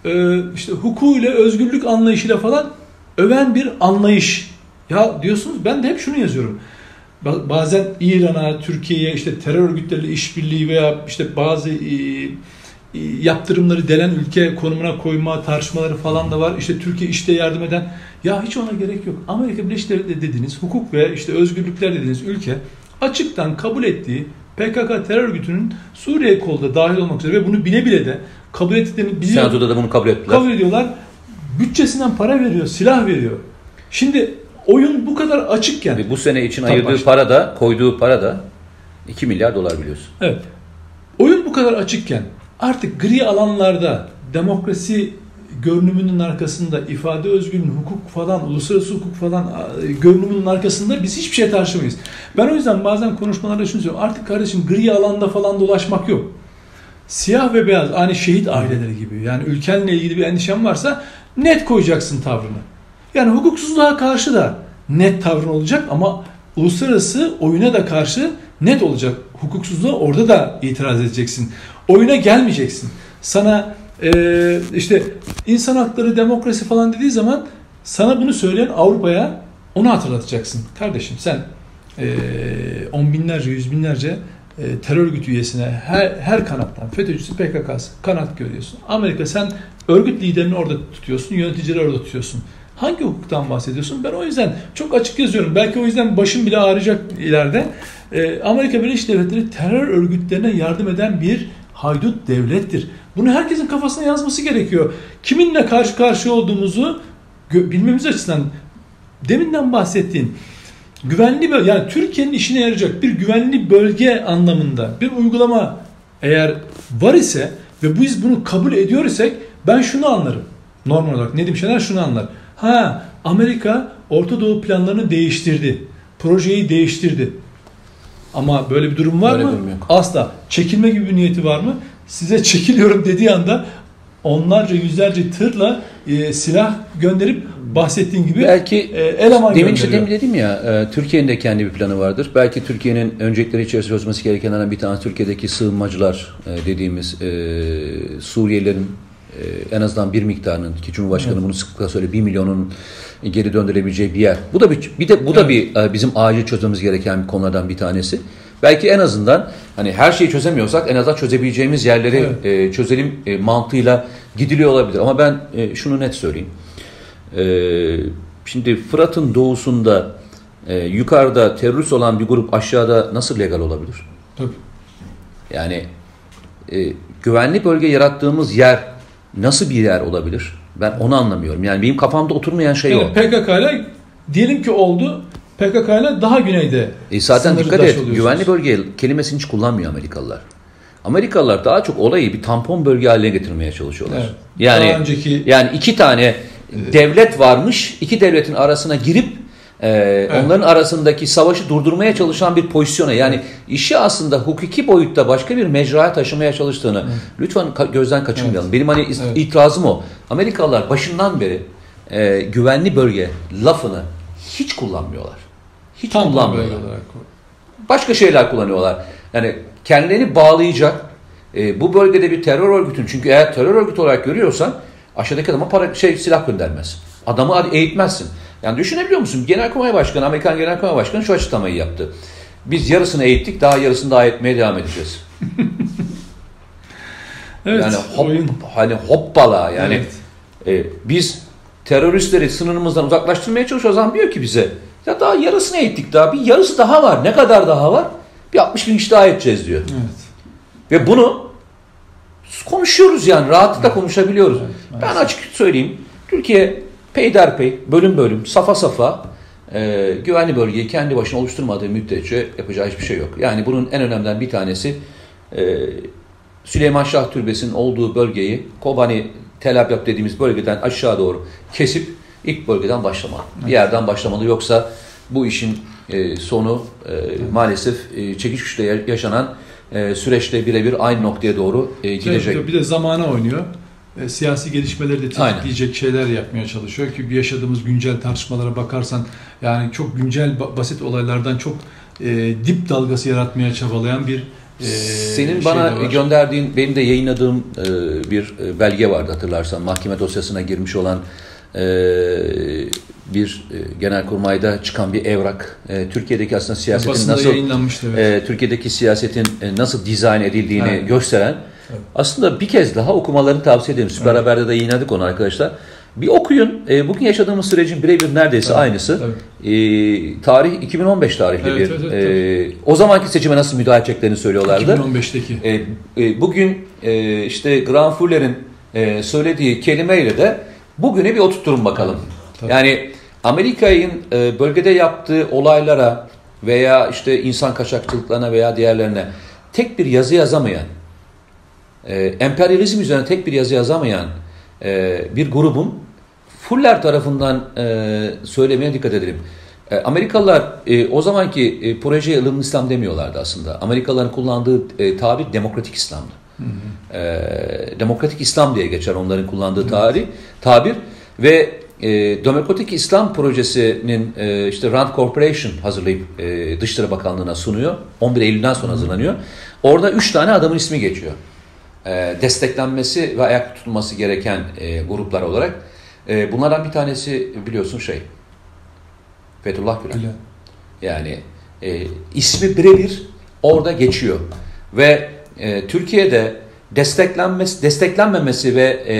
e, işte hukukuyla, özgürlük anlayışıyla falan öven bir anlayış. Ya diyorsunuz ben de hep şunu yazıyorum. Ba- Bazen İran'a, Türkiye'ye işte terör örgütleriyle işbirliği veya işte bazı e, e, yaptırımları delen ülke konumuna koyma tartışmaları falan da var. İşte Türkiye işte yardım eden. Ya hiç ona gerek yok. Amerika Birleşik Devletleri dediğiniz hukuk ve işte özgürlükler dediğiniz ülke açıktan kabul ettiği PKK terör örgütünün Suriye kolda dahil olmak üzere ve bunu bile bile de kabul ettiklerini biliyor, Senato'da da bunu kabul ettiler. kabul ediyorlar. Bütçesinden para veriyor, silah veriyor. Şimdi oyun bu kadar açıkken Ve bu sene için ayırdığı başta. para da koyduğu para da 2 milyar dolar biliyorsun. Evet. Oyun bu kadar açıkken artık gri alanlarda demokrasi görünümünün arkasında ifade özgürlüğünün hukuk falan, uluslararası hukuk falan görünümünün arkasında biz hiçbir şey tartışamayız. Ben o yüzden bazen konuşmalarda şunu söylüyorum. Artık kardeşim gri alanda falan dolaşmak yok. Siyah ve beyaz aynı şehit aileleri gibi. Yani ülkenle ilgili bir endişen varsa net koyacaksın tavrını. Yani hukuksuzluğa karşı da net tavrın olacak ama uluslararası oyuna da karşı net olacak. Hukuksuzluğa orada da itiraz edeceksin. Oyuna gelmeyeceksin. Sana eee, işte insan hakları, demokrasi falan dediği zaman sana bunu söyleyen Avrupa'ya onu hatırlatacaksın. Kardeşim sen eee on binlerce, yüz binlerce e, terör örgütü üyesine her, her kanattan FETÖ'cüsü PKK'sı kanat görüyorsun. Amerika sen örgüt liderini orada tutuyorsun, yöneticileri orada tutuyorsun. Hangi hukuktan bahsediyorsun? Ben o yüzden çok açık yazıyorum. Belki o yüzden başım bile ağrıyacak ileride. E, Amerika Birleşik Devletleri terör örgütlerine yardım eden bir haydut devlettir. Bunu herkesin kafasına yazması gerekiyor. Kiminle karşı karşıya olduğumuzu bilmemiz açısından deminden bahsettiğin güvenli bölge yani Türkiye'nin işine yarayacak bir güvenli bölge anlamında bir uygulama eğer var ise ve biz bunu kabul ediyor isek ben şunu anlarım. Normal olarak Nedim Şener şunu anlar. Ha Amerika Orta Doğu planlarını değiştirdi. Projeyi değiştirdi. Ama böyle bir durum var Böyle mı? bir durum yok. Asla. Çekilme gibi bir niyeti var mı? Size çekiliyorum dediği anda onlarca yüzlerce tırla e, silah gönderip bahsettiğin gibi Belki e, eleman demin işte demin dedim ya e, Türkiye'nin de kendi bir planı vardır. Belki Türkiye'nin öncelikleri içerisinde çözmesi gerekenlerden bir tanesi Türkiye'deki sığınmacılar e, dediğimiz e, Suriyelilerin e, en azından bir miktarının ki Cumhurbaşkanı bunu sıklıkla söylüyor 1 milyonun geri döndürebileceği bir yer. Bu da bir, bir de bu da Evet. bir e, bizim acil çözmemiz gereken konulardan bir tanesi. Belki en azından hani her şeyi çözemiyorsak en azından çözebileceğimiz yerleri Evet. e, çözelim e, mantığıyla gidiliyor olabilir. Ama ben e, şunu net söyleyeyim. E, şimdi Fırat'ın doğusunda e, yukarıda terörist olan bir grup aşağıda nasıl legal olabilir? Tabii. Yani e, güvenli bölge yarattığımız yer nasıl bir yer olabilir? Ben onu anlamıyorum. Yani benim kafamda oturmayan şey o. Yani PKK ile diyelim ki oldu. PKK ile daha güneyde E zaten dikkat et, güvenli bölge kelimesini hiç kullanmıyor Amerikalılar. Amerikalılar daha çok olayı bir tampon bölge haline getirmeye çalışıyorlar. Evet. Yani Daha önceki- yani iki tane devlet varmış, iki devletin arasına girip e, onların arasındaki savaşı durdurmaya çalışan bir pozisyona yani işi aslında hukuki boyutta başka bir mecraya taşımaya çalıştığını lütfen ka- gözden kaçırmayalım. Benim hani Evet. itirazım o. Amerikalılar başından beri e, güvenli bölge lafını hiç kullanmıyorlar. Hiç tam kullanmıyorlar başka şeyler kullanıyorlar. Yani kendilerini bağlayacak e, bu bölgede bir terör örgütün çünkü eğer terör örgütü olarak görüyorsan aşağıdaki adama para şey silah göndermez. Adamı eğitmezsin. Yani düşünebiliyor musun? Genelkurmay Başkanı, Amerikan Genelkurmay Başkanı şu açıklamayı yaptı. Biz yarısını eğittik, daha yarısını daha eğitmeye devam edeceğiz. Evet. yani hop, oyun. hani hoppala yani Evet. e, biz teröristleri sınırımızdan uzaklaştırmaya çalışıyoruz. Adam diyor ki bize ya daha yarısını eğittik daha bir yarısı daha var. Ne kadar daha var? Bir 60 bin kişi daha edeceğiz diyor. Evet. Ve bunu konuşuyoruz yani rahatlıkla konuşabiliyoruz. Evet, ben açık söyleyeyim. Türkiye peyderpey, bölüm bölüm, safa safa e, güvenli bölgeyi kendi başına oluşturmadığı müddetçe yapacağı hiçbir şey yok. Yani bunun en önemliden bir tanesi e, Süleyman Şah Türbesi'nin olduğu bölgeyi Kobani Tel Abyad dediğimiz bölgeden aşağı doğru kesip ilk bölgeden başlamalı. Bir yerden başlamalı yoksa bu işin e, sonu e, maalesef e, çekiş güçle ya- yaşanan e, süreçte birebir aynı noktaya doğru e, gidecek. Evet, bir de zamana oynuyor. E, siyasi gelişmeleri de Aynen. tetikleyecek şeyler yapmaya çalışıyor ki yaşadığımız güncel tartışmalara bakarsan yani çok güncel ba- basit olaylardan çok e, dip dalgası yaratmaya çabalayan bir e, Senin şey bana gönderdiğin, benim de yayınladığım e, bir e, belge vardı hatırlarsan. Mahkeme dosyasına girmiş olan e, bir e, genelkurmayda çıkan bir evrak. E, Türkiye'deki aslında siyasetin basında nasıl evet. e, Türkiye'deki siyasetin e, nasıl dizayn edildiğini Evet. gösteren Evet. aslında bir kez daha okumalarını tavsiye ederim. Süper Evet. Haber'de de yayınladık onu arkadaşlar. Bir okuyun. E, bugün yaşadığımız sürecin birebir neredeyse Tabii, aynısı. E, tarih 2015 tarihli Evet, bir. evet, evet, e, o zamanki seçime nasıl müdahale edeceklerini söylüyorlardı. 2015'teki. E, e, bugün e, işte Granfuller'in e, söylediği kelimeyle de bugüne bir oturtturun bakalım. Tabii. Yani Amerika'nın e, bölgede yaptığı olaylara veya işte insan kaçakçılıklarına veya diğerlerine tek bir yazı yazamayan, e, emperyalizm üzerine tek bir yazı yazamayan e, bir grubun Fuller tarafından e, söylemeye dikkat edelim. E, Amerikalılar e, o zamanki e, projeye ılımlı İslam demiyorlardı aslında. Amerikalıların kullandığı e, tabir demokratik İslam'dı. E, demokratik İslam diye geçer onların kullandığı tarih, tabir ve e, Demokratik İslam projesinin e, işte Rand Corporation hazırlayıp e, Dışişleri Bakanlığı'na sunuyor. 11 Eylül'den sonra hazırlanıyor. Orada 3 tane adamın ismi geçiyor. E, desteklenmesi ve ayakta tutulması gereken e, gruplar olarak. E, bunlardan bir tanesi biliyorsun şey Fethullah Gülen. Gülen. Yani e, ismi birebir orada geçiyor. Ve e, Türkiye'de desteklenmesi, desteklenmemesi ve e,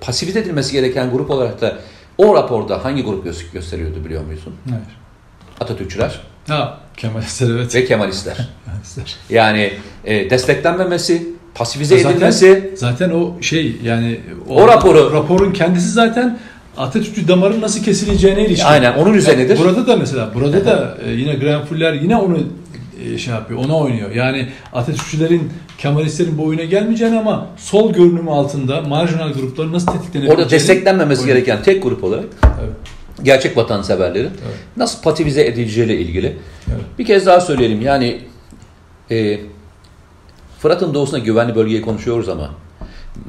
pasifize edilmesi gereken grup olarak da o raporda hangi grup gö- gösteriyordu biliyor musun? Evet. Atatürkçüler Ha Kemal Eser evet. ve Kemalistler. Kemal Eser. Yani e, desteklenmemesi, pasifize Zaten- edilmesi, Zaten o şey yani O raporu- raporun kendisi zaten Atatürkçü damarın nasıl kesileceğine ilişkin. aynen onun üzerinedir. Burada da mesela burada da e, yine Grenfuller yine onu e, şey yapıyor. Ona oynuyor. Yani Atatürkçülerin Kemalistlerin boyuna gelmeyeceğini ama sol görünümü altında marjinal grupların nasıl tetiklenebileceğini Orada desteklenmemesi oynuyor. gereken tek grup olarak Evet. gerçek vatanseverlerin Evet. nasıl pasifize edileceğiyle ilgili. Evet. Bir kez daha söyleyelim yani e, Fırat'ın doğusuna güvenli bölgeyi konuşuyoruz ama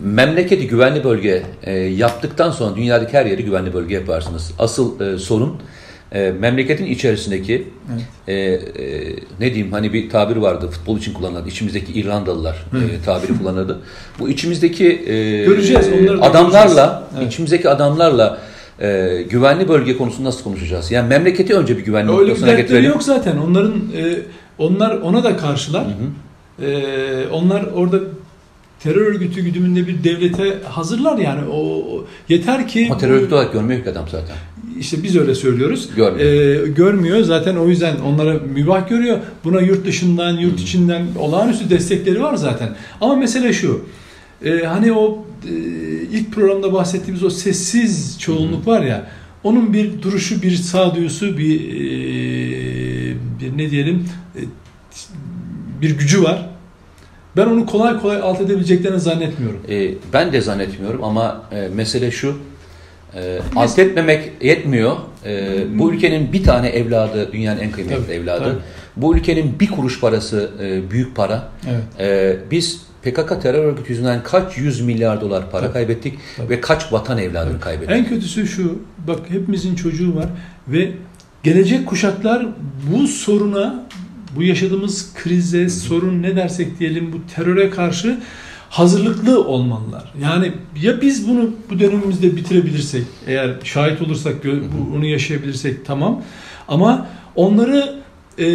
memleketi güvenli bölge e, yaptıktan sonra dünyadaki her yeri güvenli bölge yaparsınız. Asıl e, sorun e, memleketin içerisindeki e, e, ne diyeyim hani bir tabir vardı futbol için kullanılan içimizdeki İrlandalılar e, tabiri kullanırdı. Bu içimizdeki e, Göreceğiz, onları da adamlarla. Evet. içimizdeki adamlarla e, güvenli bölge konusunda nasıl konuşacağız? Yani memleketi önce bir güvenli Öyle bir noktasına getirelim. yok zaten. Onların e, onlar ona da karşılar. E, onlar orada terör örgütü güdümünde bir devlete hazırlar yani. O, o- yeter ki Ama terör örgütü olarak görmüyor ki adam zaten. işte biz öyle söylüyoruz. Görmüyor. E, görmüyor. Zaten o yüzden onlara mübah görüyor. Buna yurt dışından, yurt içinden olağanüstü destekleri var zaten. Ama mesele şu. e, hani o e, ilk programda bahsettiğimiz o sessiz çoğunluk var ya. Onun bir duruşu, bir sağduyusu, bir, e, bir ne diyelim e, bir gücü var. Ben onu kolay kolay alt edebileceklerini zannetmiyorum. E, ben de zannetmiyorum ama e, mesele şu. E, alt etmemek yetmiyor. E, bu ülkenin bir tane evladı dünyanın en kıymetli Tabii, evladı. tabii. Bu ülkenin bir kuruş parası e, büyük para. Evet. E, biz PKK terör örgütü yüzünden kaç yüz milyar dolar para Tabii, kaybettik tabii. ve kaç vatan evladını kaybettik. En kötüsü şu, bak hepimizin çocuğu var ve gelecek kuşaklar bu soruna, bu yaşadığımız krize, sorun ne dersek diyelim bu teröre karşı hazırlıklı olmalılar. Yani ya biz bunu bu dönemimizde bitirebilirsek, eğer şahit olursak, bunu yaşayabilirsek tamam. Ama onları e,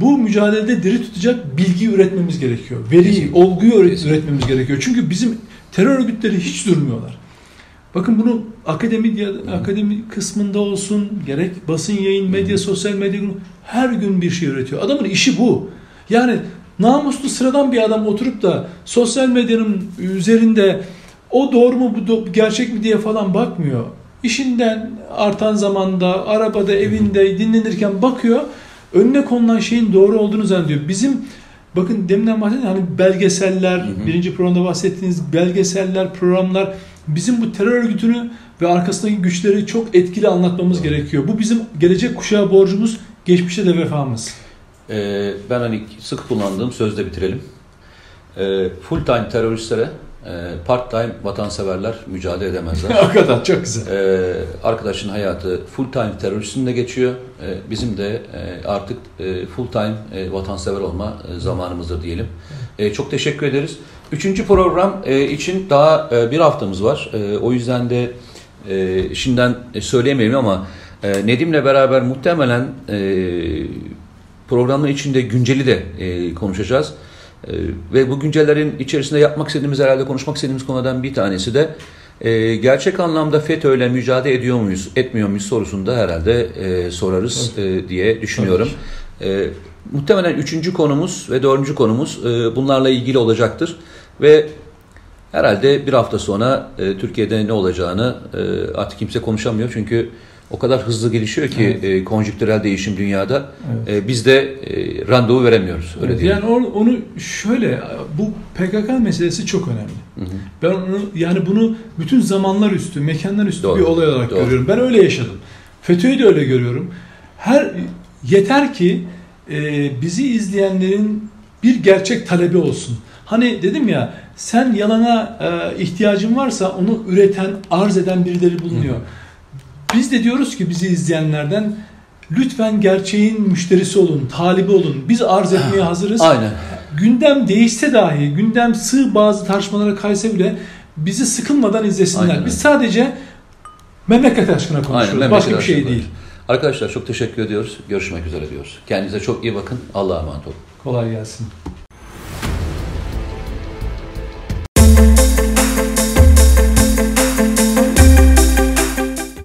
bu mücadelede diri tutacak bilgi üretmemiz gerekiyor. Veri, Kesinlikle. olguyu Kesinlikle. üretmemiz gerekiyor. Çünkü bizim terör örgütleri hiç durmuyorlar. Bakın bunu akademi akademi kısmında olsun, gerek basın yayın, medya, sosyal medya her gün bir şey üretiyor. Adamın işi bu. Yani namuslu sıradan bir adam oturup da sosyal medyanın üzerinde o doğru mu bu do- gerçek mi diye falan bakmıyor. İşinden artan zamanda, arabada, evinde dinlenirken bakıyor. Önüne konulan şeyin doğru olduğunu zannediyor. Bizim bakın deminden bahsettim hani belgeseller, hı. birinci programda bahsettiğiniz belgeseller, programlar bizim bu terör örgütünü ve arkasındaki güçleri çok etkili anlatmamız gerekiyor. Bu bizim gelecek kuşağa borcumuz, geçmişte de vefamız. E, ben hani sık kullandığım sözle bitirelim. E, full time teröristlere e, part time vatanseverler mücadele edemezler. Hakikaten çok güzel. Ee, arkadaşın hayatı full time teröristinde geçiyor. Ee, bizim de e, artık e, full time e, vatansever olma e, zamanımızdır diyelim. E, çok teşekkür ederiz. Üçüncü program e, için daha e, bir haftamız var. E, o yüzden de e, şimdiden söyleyemeyelim ama e, Nedim'le beraber muhtemelen e, programın içinde günceli de e, konuşacağız. E, ve bu güncellerin içerisinde yapmak istediğimiz herhalde konuşmak istediğimiz konudan bir tanesi de e, gerçek anlamda FETÖ'yle mücadele ediyor muyuz, etmiyor muyuz sorusunda herhalde e, sorarız e, diye düşünüyorum. E, muhtemelen üçüncü konumuz ve dördüncü konumuz e, bunlarla ilgili olacaktır. Ve herhalde bir hafta sonra e, Türkiye'de ne olacağını e, artık kimse konuşamıyor. Çünkü o kadar hızlı gelişiyor ki Evet. e, konjüktürel değişim dünyada. Evet. E, biz de e, randevu veremiyoruz. Öyle Evet, değil. yani onu, onu şöyle bu PKK meselesi çok önemli. Hı hı. Ben onu yani bunu bütün zamanlar üstü, mekanlar üstü Doğru, bir olay olarak doğru. görüyorum. Ben öyle yaşadım. FETÖ'yü de öyle görüyorum. Her yeter ki e, bizi izleyenlerin bir gerçek talebi olsun. Hani dedim ya sen yalana e, ihtiyacın varsa onu üreten, arz eden birileri bulunuyor. Biz de diyoruz ki bizi izleyenlerden lütfen gerçeğin müşterisi olun, talibi olun. Biz arz etmeye hazırız. Aynen. Gündem değişse dahi, gündem sığ bazı tartışmalara kaysa bile bizi sıkılmadan izlesinler. Aynen Biz sadece memleket aşkına konuşuyoruz. Aynen, Başka bir şey değil. Arkadaşlar çok teşekkür ediyoruz. Görüşmek üzere diyoruz. Kendinize çok iyi bakın. Allah'a emanet olun. Kolay gelsin.